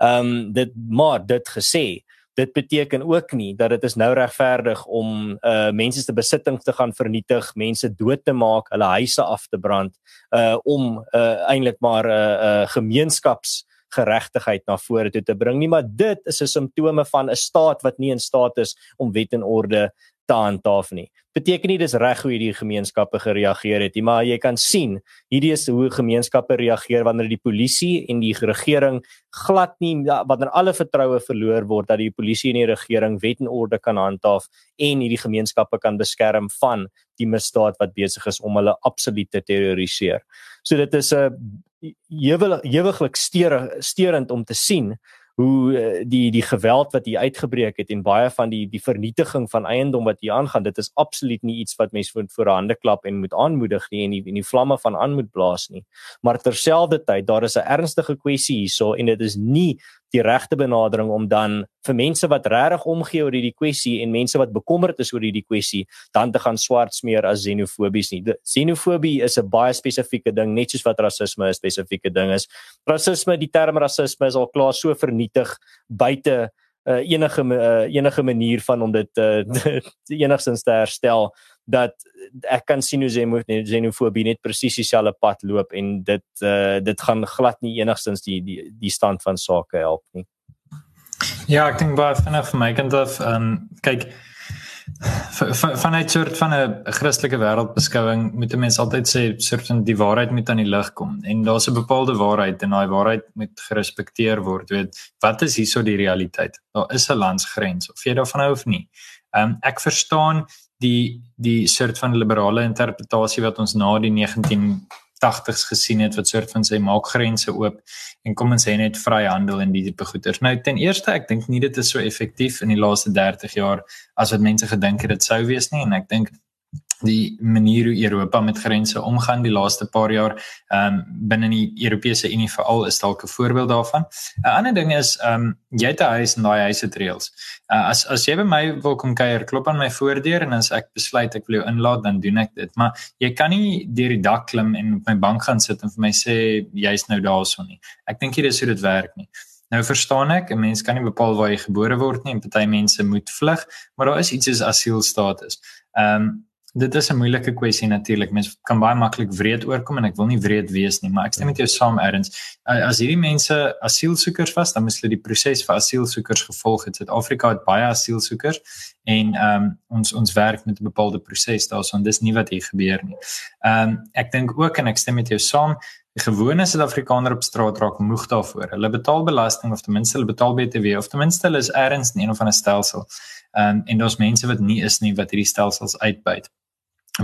S2: Ehm um, dit maar dit gesê, dit beteken ook nie dat dit is nou regverdig om uh mense se besittings te gaan vernietig, mense dood te maak, hulle huise af te brand uh om uh eintlik maar 'n uh, uh, gemeenskaps geregtigheid na vore toe te bring nie. Maar dit is 'n simptome van 'n staat wat nie in staat is om wet en orde te handhaaf nie. Beteken nie dis reg hoe hierdie gemeenskappe gereageer het nie, maar jy kan sien hierdie is hoe gemeenskappe reageer wanneer die polisie en die regering glad nie wanneer alle vertroue verloor word dat die polisie en die regering wet en orde kan handhaaf en hierdie gemeenskappe kan beskerm van die misdaad wat besig is om hulle absoluut te terroriseer. So dit is 'n ewig ewiglik steurend om te sien hoe uh, die die geweld wat hier uitgebreek het en baie van die die vernietiging van eiendom wat hier aangaan dit is absoluut nie iets wat mense voor voor hande klap en moet aanmoedig nie en die en die vlamme van aan moet blaas nie. Maar terselfdertyd daar is 'n ernstige kwessie hierso en dit is nie die regte benadering om dan vir mense wat regtig omgee oor hierdie kwessie en mense wat bekommerd is oor hierdie kwessie dan te gaan swart smeer as xenofobies nie. Xenofobie is 'n baie spesifieke ding, net soos wat rasisme 'n spesifieke ding is. Rasisme, die term rasisme is al klaar so vernietig buite uh, enige uh, enige manier van om dit [LAUGHS] uh, enigstens te herstel dat ek kan sien hoe jy xenofobie net presies dieselfde pad loop en dit uh, dit gaan glad nie enigstens die die die stand van sake help nie.
S3: Ja, ek dink baie vinnig vir my kant af, ehm um, kyk van van 'n soort van 'n Christelike wêreldbeskouing moet 'n mens altyd sê soort van die waarheid moet aan die lig kom en daar's 'n bepaalde waarheid en daai waarheid moet gerespekteer word. Weet, wat is hierso die realiteit? Daar is 'n landsgrens of jy daarvan hou of nie. Um, ek verstaan die die soort van liberale interpretasie wat ons na die 1980s gesien het wat soort van sê maak grense oop en kom ons sê net vryhandel en die tipe goeder. Nou ten eerste ek dink nie dit is so effektief in die laaste 30 jaar as wat mense gedink het dit sou wees nie en ek dink die manier hoe Europa met grense omgaan die laaste paar jaar ehm um, binne die Europese Unie veral is dalk 'n voorbeeld daarvan. 'n Ander ding is ehm um, jy het 'n huis en daai huis het reëls. Uh, as as jy by my wil kom kuier, klop aan my voordeur en as ek besluit ek wil jou inlaat, dan doen ek dit. Maar jy kan nie deur die dak klim en op my bank gaan sit en vir my sê jy's nou daarson nie. Ek dink nie dis hoe dit werk nie. Nou verstaan ek, 'n mens kan nie bepaal waar jy gebore word nie en party mense moet vlug, maar daar is iets soos asielstatus. Ehm um, Dit is 'n moeilike kwessie natuurlik. Mense kan baie maklik wreed oorkom en ek wil nie wreed wees nie, maar ek stem met jou saam erns. As hierdie mense asielsoekers was, dan moes hulle die proses vir asielsoekers gevolg het. Suid-Afrika het baie asielsoekers en ehm um, ons ons werk met 'n bepaalde proses daarson. Dis nie wat hier gebeur nie. Ehm um, ek dink ook en ek stem met jou saam, die gewone Suid-Afrikaner op straat raak moeg daarvoor. Hulle betaal belasting of ten minste hulle betaal BTW of ten minste hulle is erns in een of ander stelsel. Ehm um, en daar's mense wat nie is nie wat hierdie stelsels uitbuit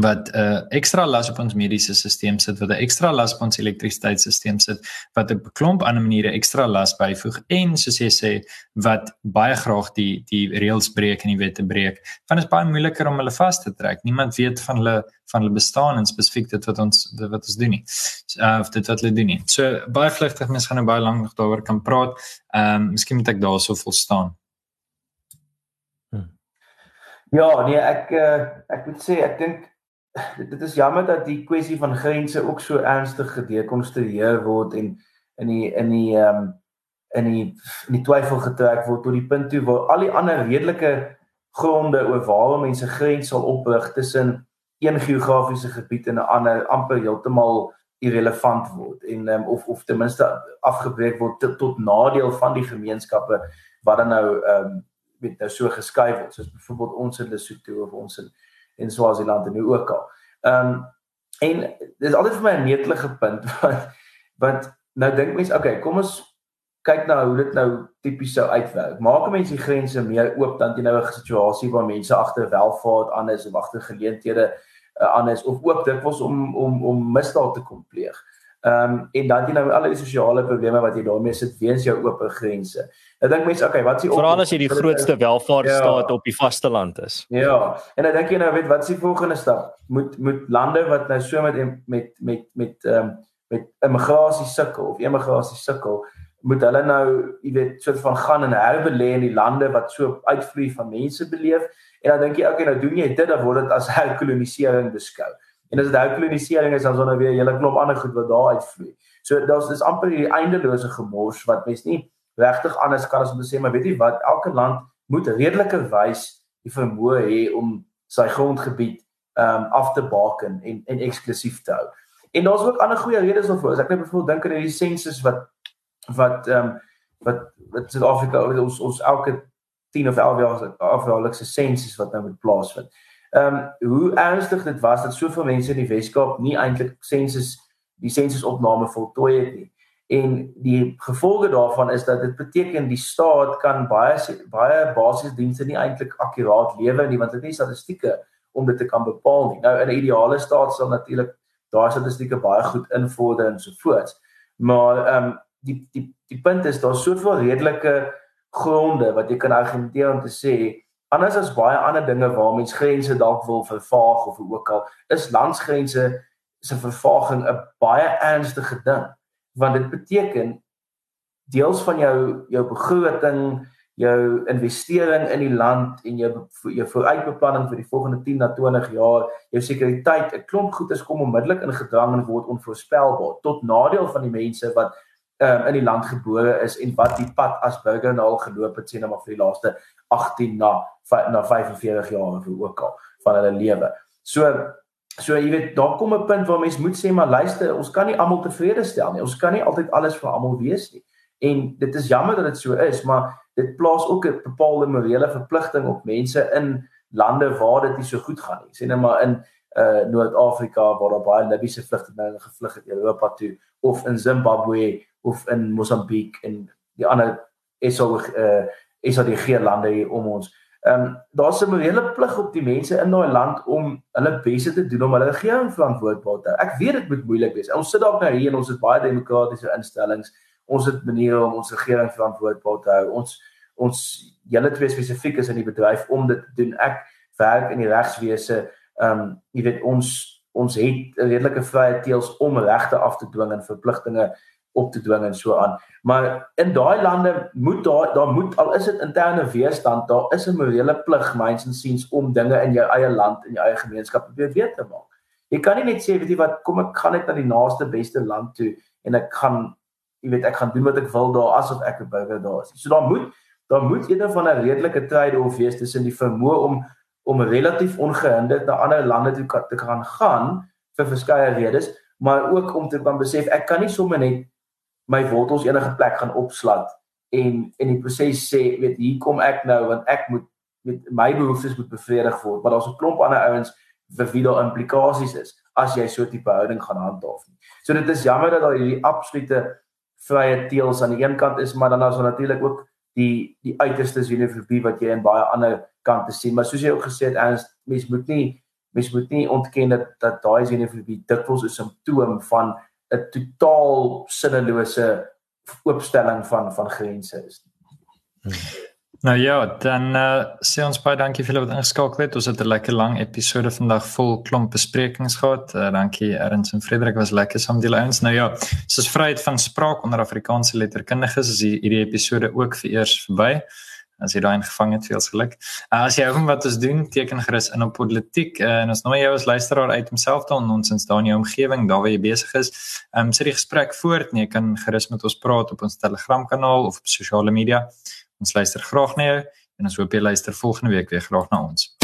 S3: wat 'n uh, ekstra las op ons mediese stelsel sit, wat 'n ekstra las op ons elektrisiteitstelsel sit, wat 'n klomp ander maniere ekstra las byvoeg en soos jy sê wat baie graag die die reëls breek en die wette breek. Want dit is baie moeiliker om hulle vas te trek. Niemand weet van hulle van hulle bestaan en spesifiek dit wat ons dit wat ons doen nie. Uh, of dit wat hulle doen nie. So baie vlugtig mense gaan nou baie lank nog daaroor kan praat. Ehm um, miskien moet ek daarso vol staan.
S1: Hm. Ja, nee, ek uh, ek moet sê ek dink dit, is jammer dat die kwessie van grense ook so ernstig gedekonstrueer word en in die in die ehm um, in die in die twyfel getrek word tot die punt toe waar al die ander redelike gronde oor waar mense grens sal oprig tussen een geografiese gebied en 'n ander amper heeltemal irrelevant word en um, of of ten minste afgebreek word tot, nadeel van die gemeenskappe wat dan nou ehm um, met nou so geskuif word soos byvoorbeeld ons in Lesotho of ons in en Swaziland en nou ook al. Ehm um, en dis altyd vir my 'n netelige punt [LAUGHS] wat wat nou dink mense, okay, kom ons kyk nou hoe dit nou tipies sou uitwerk. Maak mense die grense meer oop dan jy nou 'n situasie waar mense agter welvaart aan is of agter geleenthede uh, aan is of ook dikwels om om om misdaad te kom pleeg. Ehm um, en dan jy nou al die sosiale probleme wat jy daarmee sit weens jou oop grense. Ek dink mense, okay, wat is die
S2: Veral as jy die grootste welvaartsstaat ja. op die vasteland is.
S1: Ja. En dan dink jy nou weet wat is die volgende stap? Moet moet lande wat nou so met met met met ehm um, met immigrasie sukkel of emigrasie sukkel, moet hulle nou, jy weet, soort van gaan en herbelê in die lande wat so uitvloei van mense beleef. En dan dink jy, okay, nou doen jy dit dan word dit as [LAUGHS] herkolonisering beskou. En as dit nou kolonisering is, dan is daar nou weer 'n hele klomp ander goed wat daar uitvloei. So daar's dis amper hierdie eindelose gemors wat mens nie regtig anders kan as om te sê maar weet jy wat, elke land moet redelike wys die vermoë hê om sy grondgebied ehm um, af te baken en en eksklusief te hou. En daar's ook ander goeie redes daarvoor. As ek net byvoorbeeld dink aan hierdie sensus wat wat ehm um, wat wat Suid-Afrika ons ons elke 10 of 11 jaar afhalikse sensus wat nou moet plaasvind ehm um, hoe ernstig dit was dat soveel mense in die Weskaap nie eintlik sensus die sensusopname voltooi het nie. En die gevolge daarvan is dat dit beteken die staat kan baie baie basiese dienste nie eintlik akkuraat lewer nie want dit het nie statistieke om dit te kan bepaal nie. Nou in 'n ideale staat sal natuurlik daai statistieke baie goed invorder en so voort. Maar ehm um, die die die punt is daar soveel redelike gronde wat jy kan argumenteer om te sê anders as baie ander dinge waar mens grense dalk wil vervaag of ook al is landsgrense se vervaging 'n baie ernstige ding want dit beteken deels van jou jou begroting jou investering in die land en jou jou vooruitbeplanning vir die volgende 10 na 20 jaar, jou sekuriteit, 'n klomp goedes kom onmiddellik in gedrang en word onvoorspelbaar tot nadeel van die mense wat um, in die land gebore is en wat die pad as burger nou al geloop het sien nou maar vir die laaste 18 na na 45 jaar of ook al van hulle lewe. So so jy weet daar kom 'n punt waar mens moet sê maar luister, ons kan nie almal tevrede stel nie. Ons kan nie altyd alles vir almal wees nie. En dit is jammer dat dit so is, maar dit plaas ook 'n bepaalde morele verpligting op mense in lande waar dit nie so goed gaan nie. Sien nou maar in uh Noord-Afrika waar daar baie Libiese vlugtelinge gevlug het Europa toe of in Zimbabwe of in Mosambiek en die ander SO uh SADG lande hier om ons. Ehm um, daar's 'n morele plig op die mense in daai land om hulle beste te doen om hulle regering verantwoordbaar te hou. Ek weet dit moet moeilik wees. Ons sit dalk nou hier en ons het baie demokratiese instellings ons het maniere om ons regering verantwoordbaar te hou. Ons ons julle twee spesifiek is in die bedryf om dit te doen. Ek werk in die regswese. Ehm um, jy weet ons ons het 'n redelike vrye teels om regte af te dwing en verpligtinge op te dwing en so aan. Maar in daai lande moet daar daar moet al is dit interne weerstand, daar is 'n morele plig myns en siens om dinge in jou eie land en jou eie gemeenskap weer weet te maak. Jy kan nie net sê weet jy wat kom ek gaan net na die naaste beste land toe en ek gaan jy weet ek gaan doen wat ek wil daar asof ek 'n burger daar is. So daar moet daar moet een van 'n redelike trade-off wees tussen die vermoë om om relatief ongehinderd na ander lande toe te kan gaan vir verskeie redes, maar ook om te kan besef ek kan nie sommer net my wortels enige plek gaan opslat en in die proses sê weet hier kom ek nou want ek moet met my behoeftes moet bevredig word, maar daar's 'n klomp ander ouens vir wie daar implikasies is as jy so 'n tipe houding gaan handhaaf. So dit is jammer dat daar hierdie absolute vrye teels aan die een kant is, maar dan is daar natuurlik ook die die uiterste xenofobie wat jy in baie ander kante sien. Maar soos jy ook gesê het, ens mens moet nie mens moet nie ontken dat daai xenofobie dikwels 'n simptoom van 'n totaal sinnelose opstelling van van grense is.
S3: Nou ja, dan uh, sê ons baie dankie vir julle wat ingeskakel het. Ons het 'n lekker lang episode vandag vol klomp besprekings gehad. Uh, dankie Erns en Frederik was lekker saam deel ons. Nou ja, soos vryheid van spraak onder Afrikaanse letterkundiges is hierdie episode ook vir eers verby. As jy daai ingevang het, veel geluk. Uh, as jy hou van wat ons doen, teken gerus in op politiek uh, en ons nooi jou as luisteraar uit homself dan ons in staan jou omgewing daar waar jy besig is. Ehm um, sit die gesprek voort. Nee, jy kan gerus met ons praat op ons Telegram kanaal of op sosiale media. Ons luister graag na jou en ons hoop jy luister volgende week weer graag na ons.